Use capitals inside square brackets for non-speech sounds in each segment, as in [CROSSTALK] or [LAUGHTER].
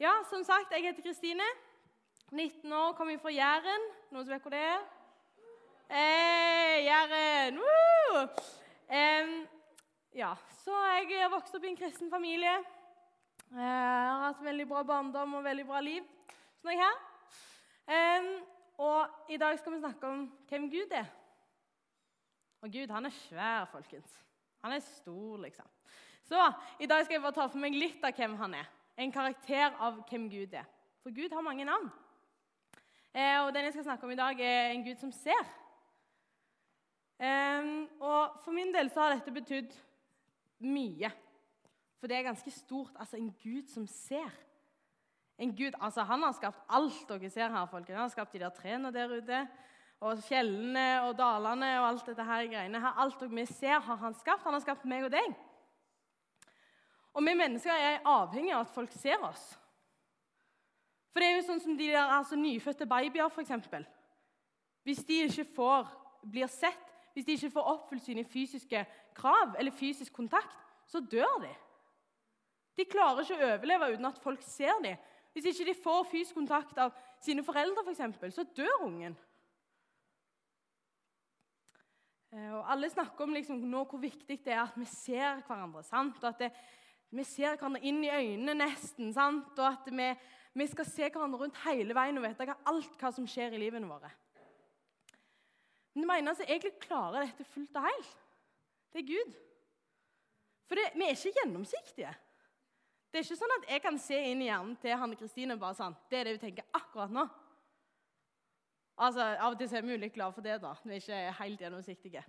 Ja, som sagt, jeg heter Kristine. 19 år, kommer fra Jæren. Noen som vet hvor det er? Hey, Jæren! Woo! Um, ja, så jeg har vokst opp i en kristen familie. Jeg har hatt veldig bra barndom og veldig bra liv. Sånn er jeg her. Um, og i dag skal vi snakke om hvem Gud er. Og Gud, han er svær, folkens. Han er stor, liksom. Så i dag skal jeg bare ta for meg litt av hvem han er. En karakter av hvem Gud er. For Gud har mange navn. Eh, og den jeg skal snakke om i dag, er en Gud som ser. Eh, og for min del så har dette betydd mye. For det er ganske stort. Altså en Gud som ser. En Gud, altså Han har skapt alt dere ser her. folkene. Han har skapt de der trærne der ute, og fjellene og dalene og alt dette her greiene. Her, alt dere ser, har han skapt. Han har skapt meg og deg. Og vi mennesker er avhengig av at folk ser oss. For det er jo sånn som de der altså, nyfødte babyer, f.eks. Hvis de ikke får, blir sett, hvis de ikke får oppfylt sine fysiske krav eller fysisk kontakt, så dør de. De klarer ikke å overleve uten at folk ser dem. Hvis ikke de får fysisk kontakt av sine foreldre, for eksempel, så dør ungen. Eh, og Alle snakker om liksom, nå hvor viktig det er at vi ser hverandre. sant? Og at det, vi ser hverandre inn i øynene nesten. sant? Og at vi, vi skal se hverandre rundt hele veien og vite alt hva som skjer i livene våre. Men det eneste som egentlig klarer dette fullt og helt, det er Gud. For det, vi er ikke gjennomsiktige. Det er ikke sånn at jeg kan se inn i hjernen til Hanne Kristine og bare sånn, det er det hun tenker akkurat nå. Altså, Av og til er vi ulikt glad for det, da. Vi er ikke helt gjennomsiktige.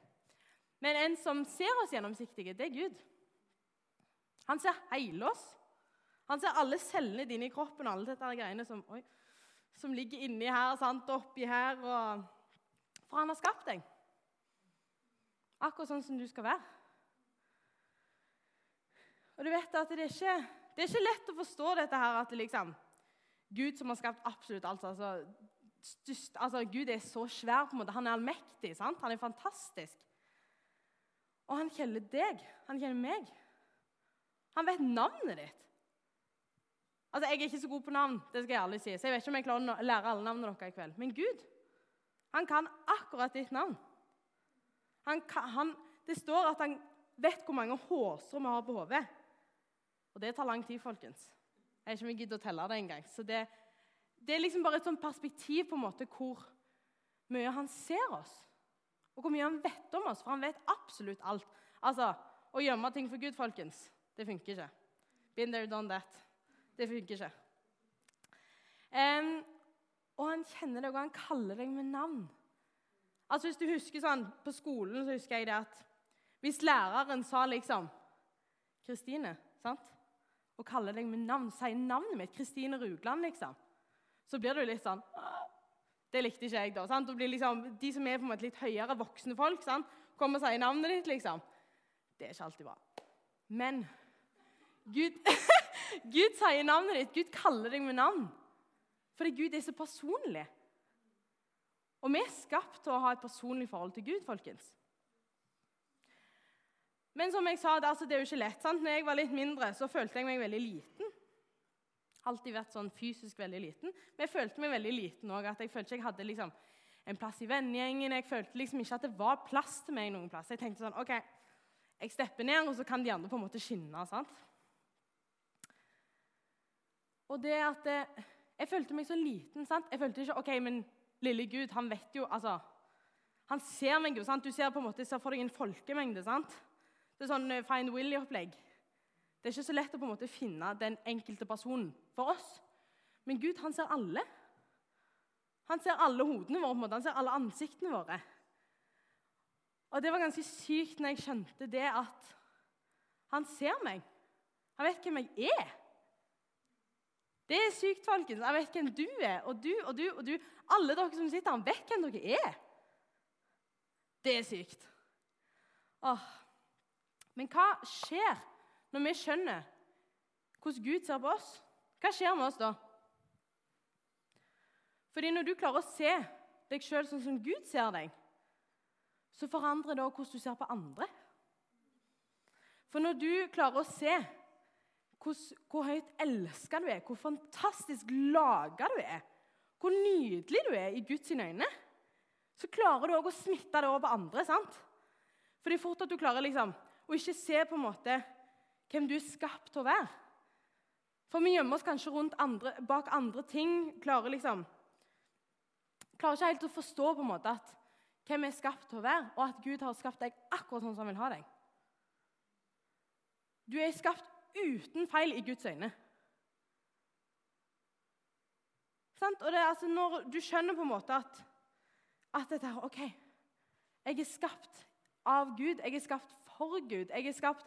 Men en som ser oss gjennomsiktige, det er Gud. Han ser hele oss. Han ser alle cellene dine i kroppen, alle dette greiene som, oi, som ligger inni her sant, og oppi her. Og... For han har skapt deg. Akkurat sånn som du skal være. Og du vet at det er ikke, det er ikke lett å forstå dette her at det liksom, Gud som har skapt absolutt alt altså, styrst, altså, Gud er så svær. på en måte. Han er allmektig. sant? Han er fantastisk. Og han kjenner deg. Han kjenner meg. Han vet navnet ditt. Altså, Jeg er ikke så god på navn, det skal jeg ærlig si, så jeg vet ikke om jeg klarer å lære alle navnene deres i kveld. Men Gud, han kan akkurat ditt navn. Han kan, han, det står at han vet hvor mange hårstrå vi har på hodet. Og det tar lang tid, folkens. Jeg er ikke jeg å telle det engang. Så det, det er liksom bare et sånt perspektiv på en måte hvor mye han ser oss. Og hvor mye han vet om oss, for han vet absolutt alt. Altså, Å gjemme ting for Gud, folkens, det funker ikke. Been there, done that. Det funker ikke. Um, og han kjenner deg, og han kaller deg med navn. Altså hvis du husker sånn, På skolen så husker jeg det at hvis læreren sa liksom Kristine, sant? og kaller deg med navn, sier navnet mitt, Kristine Rugland, liksom, så blir du litt sånn Det likte ikke jeg, da. sant? Liksom, de som er på en måte litt høyere voksne folk, sant? kommer og sier navnet ditt, liksom. Det er ikke alltid bra. Men Gud, [LAUGHS] Gud sier navnet ditt. Gud kaller deg med navn. Fordi Gud er så personlig. Og vi er skapt til å ha et personlig forhold til Gud, folkens. Men som jeg sa, det, er jo ikke lett. sant? Når jeg var litt mindre, så følte jeg meg veldig liten. Alltid vært sånn fysisk veldig liten. Men jeg følte meg veldig liten òg. Jeg følte ikke jeg hadde liksom, en plass i vennegjengen. Jeg følte liksom ikke at det var plass til meg noen plass. Jeg tenkte sånn OK, jeg stepper ned, og så kan de andre på en måte skinne. sant? Og det at eh, Jeg følte meg så liten. sant? Jeg følte ikke OK, men lille Gud, han vet jo altså, Han ser meg jo. sant? Du ser på en måte, ser for deg en folkemengde. sant? Det er sånn eh, Find Willy-opplegg. Det er ikke så lett å på en måte finne den enkelte personen for oss. Men Gud han ser alle. Han ser alle hodene våre, på en måte. han ser alle ansiktene våre. Og Det var ganske sykt når jeg skjønte det at han ser meg. Han vet hvem jeg er. Det er sykt, folkens. Jeg vet hvem du er, og du og du og du. Alle dere som sitter her, vet hvem dere er. Det er sykt. Åh, men hva skjer når vi skjønner hvordan Gud ser på oss? Hva skjer med oss da? Fordi når du klarer å se deg sjøl sånn som Gud ser deg, så forandrer det også hvordan du ser på andre. For når du klarer å se hvor, hvor høyt elska du er, hvor fantastisk laga du er, hvor nydelig du er i Guds øyne, så klarer du òg å smitte det over på andre. sant? For det er fort at du klarer liksom, å ikke se på en måte hvem du er skapt til å være. For vi gjemmer oss kanskje andre, bak andre ting. Klarer liksom Klarer ikke helt å forstå på en måte at hvem er skapt til å være, og at Gud har skapt deg akkurat sånn som han vil ha deg. Du er skapt uten feil i Guds øyne. Sant? Og det altså Når du skjønner på en måte at, at dette her, OK, jeg er skapt av Gud, jeg er skapt for Gud, jeg er skapt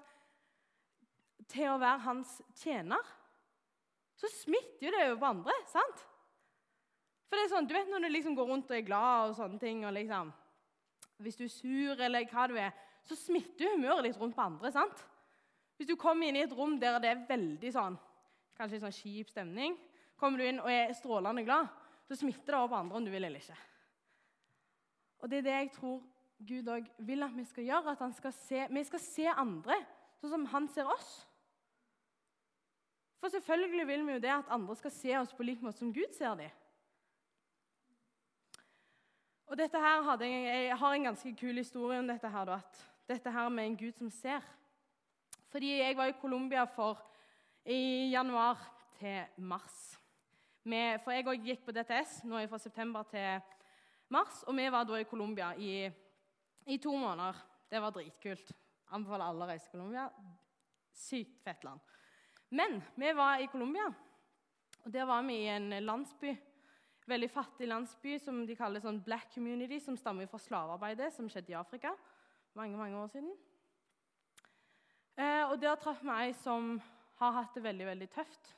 til å være hans tjener så smitter jo det over på andre. sant? For det er sånn, Du vet når du liksom går rundt og er glad og sånne ting og liksom, Hvis du er sur eller hva du er, så smitter humøret litt rundt på andre. sant? Hvis du kommer inn i et rom der det er veldig sånn, kanskje sånn kjip stemning, kommer du inn og er strålende glad, så smitter det over på andre om du vil eller ikke. Og Det er det jeg tror Gud òg vil at vi skal gjøre. at skal se, Vi skal se andre sånn som han ser oss. For selvfølgelig vil vi jo det at andre skal se oss på lik måte som Gud ser dem. Og dette her jeg, jeg har en ganske kul historie om dette her, at dette her med en Gud som ser. Fordi jeg var i Colombia i januar til mars. Med, for jeg òg gikk på DTS nå fra september til mars, og vi var da i Colombia i, i to måneder. Det var dritkult. Anbefaler alle å reise til Colombia. Sykt fett land. Men vi var i Colombia, og der var vi i en landsby. Veldig fattig landsby som de kaller sånn black community, som stammer fra slavearbeidet som skjedde i Afrika mange mange år siden. Eh, og Der traff vi ei som har hatt det veldig veldig tøft.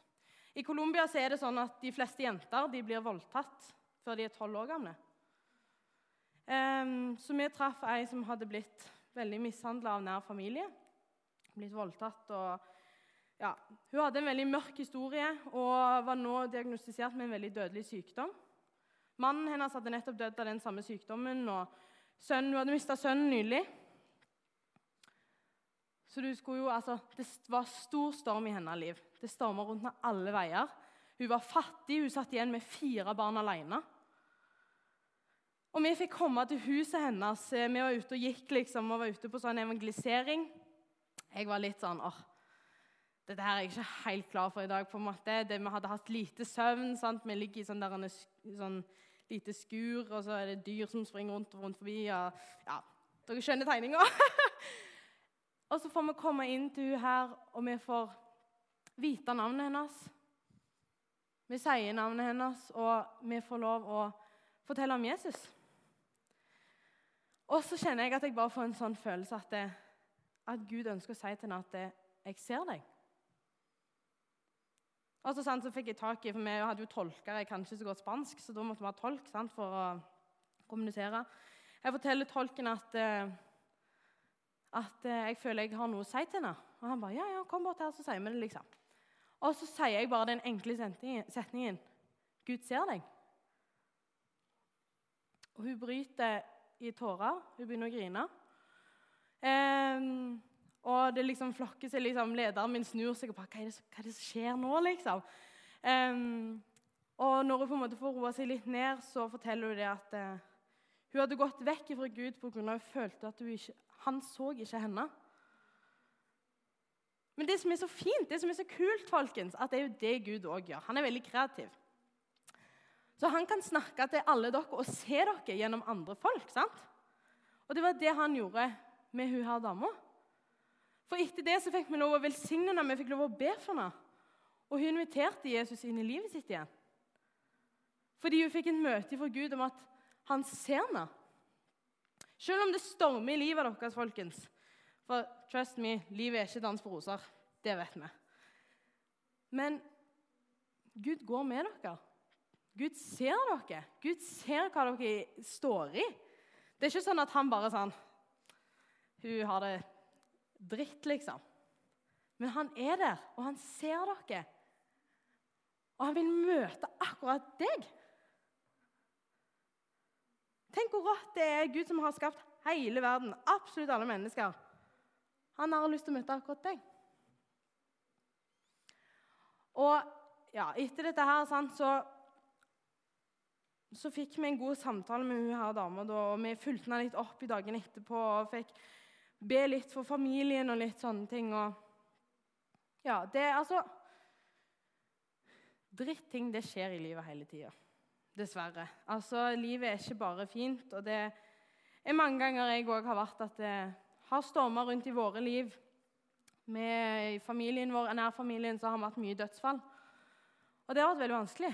I Colombia er det sånn at de fleste jenter de blir voldtatt før de er tolv år gamle. Eh, så vi traff ei som hadde blitt veldig mishandla av nær familie. Blitt voldtatt og ja, Hun hadde en veldig mørk historie og var nå diagnostisert med en veldig dødelig sykdom. Mannen hennes hadde nettopp dødd av den samme sykdommen, og sønnen, hun hadde mista sønnen nylig. Så jo, altså, Det var stor storm i hennes liv. Det storma rundt henne alle veier. Hun var fattig, hun satt igjen med fire barn alene. Og Vi fikk komme til huset hennes. Vi var ute og gikk liksom, og var ute på sånn evangelisering. Jeg var litt sånn åh, dette her er jeg ikke helt klar for i dag. på en måte. Det, vi hadde hatt lite søvn. sant? Vi ligger i sånn, der, sånn lite skur, og så er det dyr som springer rundt og rundt forbi. Og, ja, Dere skjønner tegninga? [LAUGHS] og så får vi komme inn til hun her, og vi får vite navnet hennes. Vi sier navnet hennes, og vi får lov å fortelle om Jesus. Og så kjenner jeg at jeg bare får en sånn følelse at, det, at Gud ønsker å si til henne at 'jeg ser deg'. Og så, sant, så fikk jeg tak i, for Vi hadde jo tolker, jeg kan ikke så godt spansk, så da måtte vi ha tolk sant, for å kommunisere. Jeg forteller tolken at, eh, at eh, jeg føler jeg har noe å si til henne. Og han bare ja, ja, kom bort her, så sier vi det. liksom. Og så sier jeg bare den enkle setningen Gud ser deg. Og hun bryter i tårer. Hun begynner å grine. Um, og det liksom flokker seg liksom, Lederen min snur seg og bare hva er, det, hva er det som skjer nå? liksom? Um, og når hun på en måte får roa seg litt ned, så forteller hun det at uh, hun hadde gått vekk fra Gud fordi hun følte at hun ikke, han så ikke henne. Men det som er så fint, det som er så kult, folkens, at det er jo det Gud òg gjør. Han er veldig kreativ. Så han kan snakke til alle dere og se dere gjennom andre folk. sant? Og det var det han gjorde med hun her dama. For etter det så fikk vi lov å velsigne henne, vi fikk lov å be for henne. Og hun inviterte Jesus inn i livet sitt igjen. Fordi hun fikk en møte fra Gud om at han ser henne. Selv om det stormer i livet deres, folkens. For trust me, livet er ikke dans på roser. Det vet vi. Men Gud går med dere. Gud ser dere. Gud ser hva dere står i. Det er ikke sånn at han bare sånn Hun har det dritt, liksom. Men han er der, og han ser dere. Og han vil møte akkurat deg. Tenk hvor rått det er Gud som har skapt hele verden, absolutt alle mennesker. Han har lyst til å møte akkurat deg. Og ja, etter dette her sant, så, så fikk vi en god samtale med hun her dama. Og vi fulgte henne litt opp i dagene etterpå og fikk be litt for familien og litt sånne ting. Og ja, det er altså Dritting det skjer i livet hele tida. Dessverre. Altså, Livet er ikke bare fint. og det er mange ganger jeg òg har vært at det har stormer rundt i våre liv. Med familien vår, nær familien så har vi hatt mye dødsfall. Og det har vært veldig vanskelig.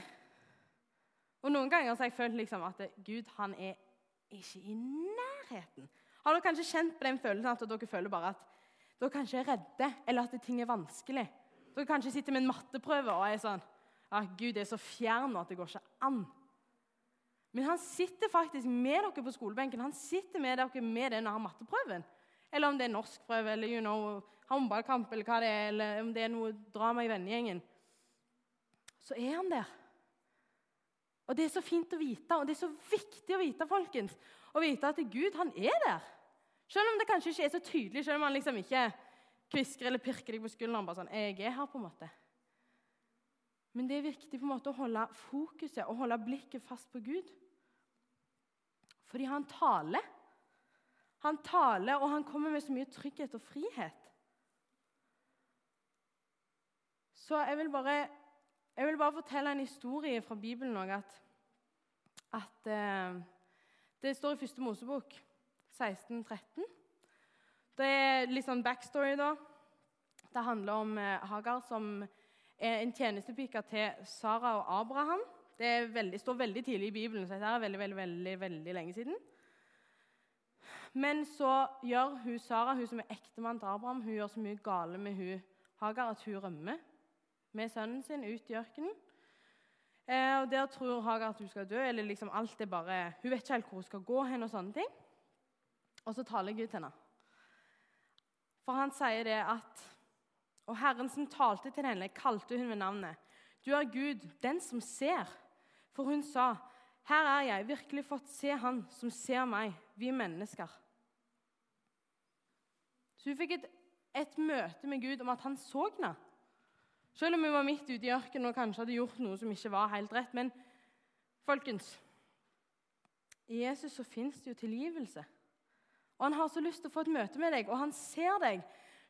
Og Noen ganger har jeg følt liksom at Gud han er ikke i nærheten. Har dere kanskje kjent på den følelsen at dere føler bare at dere kanskje er redde, eller at ting er vanskelig? Dere kanskje sitter med en matteprøve og er sånn at Gud er så fjern nå at det går ikke an. Men han sitter faktisk med dere på skolebenken. Han sitter med dere med det når han har matteprøven. Eller om det er norskprøve eller you know, håndballkamp eller hva det er, eller om det er noe drama i vennegjengen. Så er han der. Og Det er så fint å vite, og det er så viktig å vite folkens, å vite at Gud han er der. Selv om det kanskje ikke er så tydelig, selv om han liksom ikke kvisker eller pirker deg på skulderen. bare sånn, jeg er her på en måte. Men det er viktig på en måte å holde fokuset og holde blikket fast på Gud. Fordi han taler. Han taler, og han kommer med så mye trygghet og frihet. Så jeg vil bare, jeg vil bare fortelle en historie fra Bibelen òg. At, at eh, Det står i første Mosebok, 1613. Det er litt sånn backstory, da. Det handler om eh, Hagar som er en tjenestepike til Sara og Abraham. Det veldig, står veldig tidlig i Bibelen, så dette er veldig, veldig, veldig, veldig lenge siden. Men så gjør hun Sara, hun som er ektemann til Abraham, hun gjør så mye gale med hun Hagar at hun rømmer med sønnen sin ut i ørkenen. Eh, og Der tror Hagar at hun skal dø. eller liksom alt er bare, Hun vet ikke helt hvor hun skal gå hen. Og sånne ting. Og så taler Gud til henne. For han sier det at Og Herren som talte til henne, kalte hun ved navnet. Du er Gud, den som ser. For hun sa, 'Her er jeg, virkelig fått se Han som ser meg, vi mennesker.' Så hun fikk et, et møte med Gud om at han så henne. Selv om hun var midt ute i ørkenen og kanskje hadde gjort noe som ikke var helt rett. Men folkens, i Jesus så fins det jo tilgivelse. Og Han har så lyst til å få et møte med deg, og han ser deg.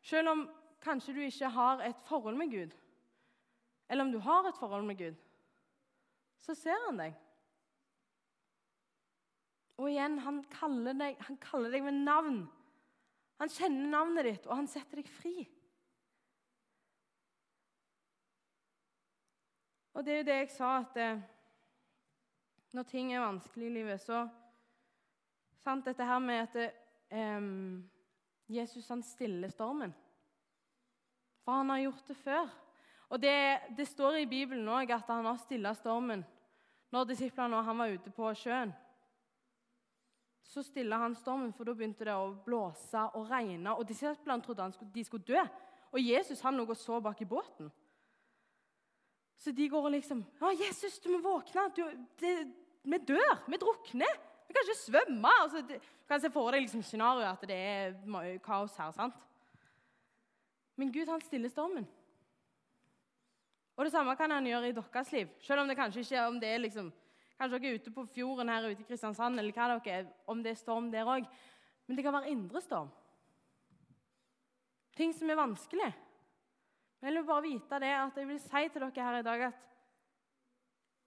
Selv om kanskje du ikke har et forhold med Gud, eller om du har et forhold med Gud, så ser han deg. Og igjen, han kaller deg, han kaller deg med navn. Han kjenner navnet ditt, og han setter deg fri. Og det er jo det jeg sa, at eh, når ting er vanskelig i livet, så sant, Dette her med at um, Jesus han stiller stormen. For han har gjort det før. Og det, det står i Bibelen òg at han har stilla stormen når disiplene og han var ute på sjøen. Så stilla han stormen, for da begynte det å blåse og regne. Og disiplene trodde skulle, de skulle dø. Og Jesus han lå og så bak i båten. Så de går og liksom 'Å, Jesus, du må våkne. Du, det, vi dør. Vi drukner. Vi kan ikke svømme.' Altså, det, du kan se for deg liksom scenarioet at det er kaos her. sant? Men Gud han stiller stormen. Og Det samme kan han gjøre i deres liv. Selv om det kanskje ikke om det er liksom, kanskje dere er ute på fjorden her ute i Kristiansand, eller hva dere er, om det er storm der òg. Men det kan være indre storm. Ting som er vanskelig. Men jeg vil bare vite det at jeg vil si til dere her i dag at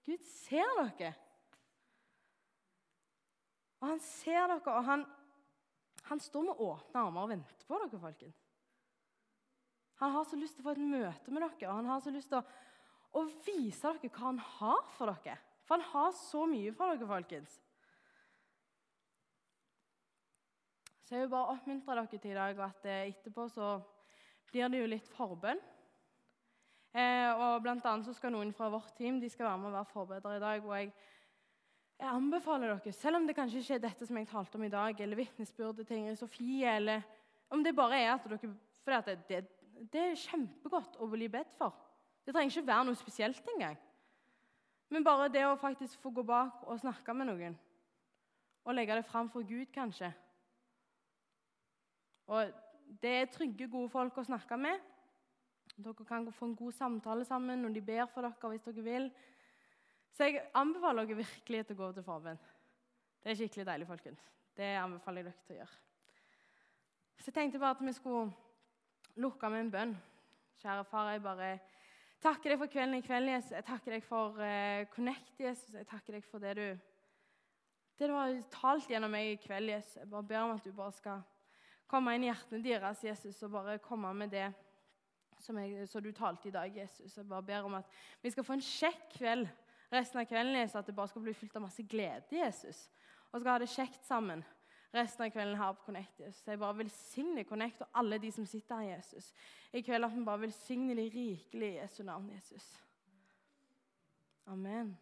Gud ser dere. Og han ser dere, og han, han står med åpne armer og venter på dere, folkens. Han har så lyst til å få et møte med dere, og han har så lyst til å, å vise dere hva han har for dere. For han har så mye for dere, folkens. Så jeg vil bare oppmuntre dere til i dag at eh, etterpå så blir det jo litt forbønn. Eh, og blant annet så skal noen fra vårt team de skal være med og være forbedrere i dag. og jeg, jeg anbefaler dere, selv om det kanskje ikke er dette som jeg talte om i dag, eller vitnesbyrdet til Ingrid Sofie, eller om det bare er at dere For det, det, det er kjempegodt å bli bedt for. Det trenger ikke være noe spesielt engang. Men bare det å faktisk få gå bak og snakke med noen, og legge det fram for Gud, kanskje Og det er trygge, gode folk å snakke med. Dere kan få en god samtale sammen, når de ber for dere hvis dere vil. Så jeg anbefaler dere virkelig til å gå til forbønn. Det er skikkelig deilig, folkens. Det anbefaler jeg dere til å gjøre. Så jeg tenkte bare at vi skulle lukke med en bønn. Kjære far, jeg bare takker deg for kvelden i kveld, Jesus. Jeg takker deg for uh, Connect, Jesus. Jeg takker deg for det du, det du har talt gjennom meg i kveld, Jesus. Jeg bare ber om at du bare skal komme inn i hjertene deres, Jesus, og bare komme med det som, jeg, som du talte i dag, Jesus. Jeg bare ber om at vi skal få en kjekk kveld resten av kvelden, Jesus, at det bare skal bli fylt av masse glede, Jesus. Og skal ha det kjekt sammen resten av kvelden her på Connect. Jesus. Jeg bare velsigner Connect og alle de som sitter her, Jesus. I kveld at vi bare velsigner de rikelig i Jesu navn, Jesus. Amen.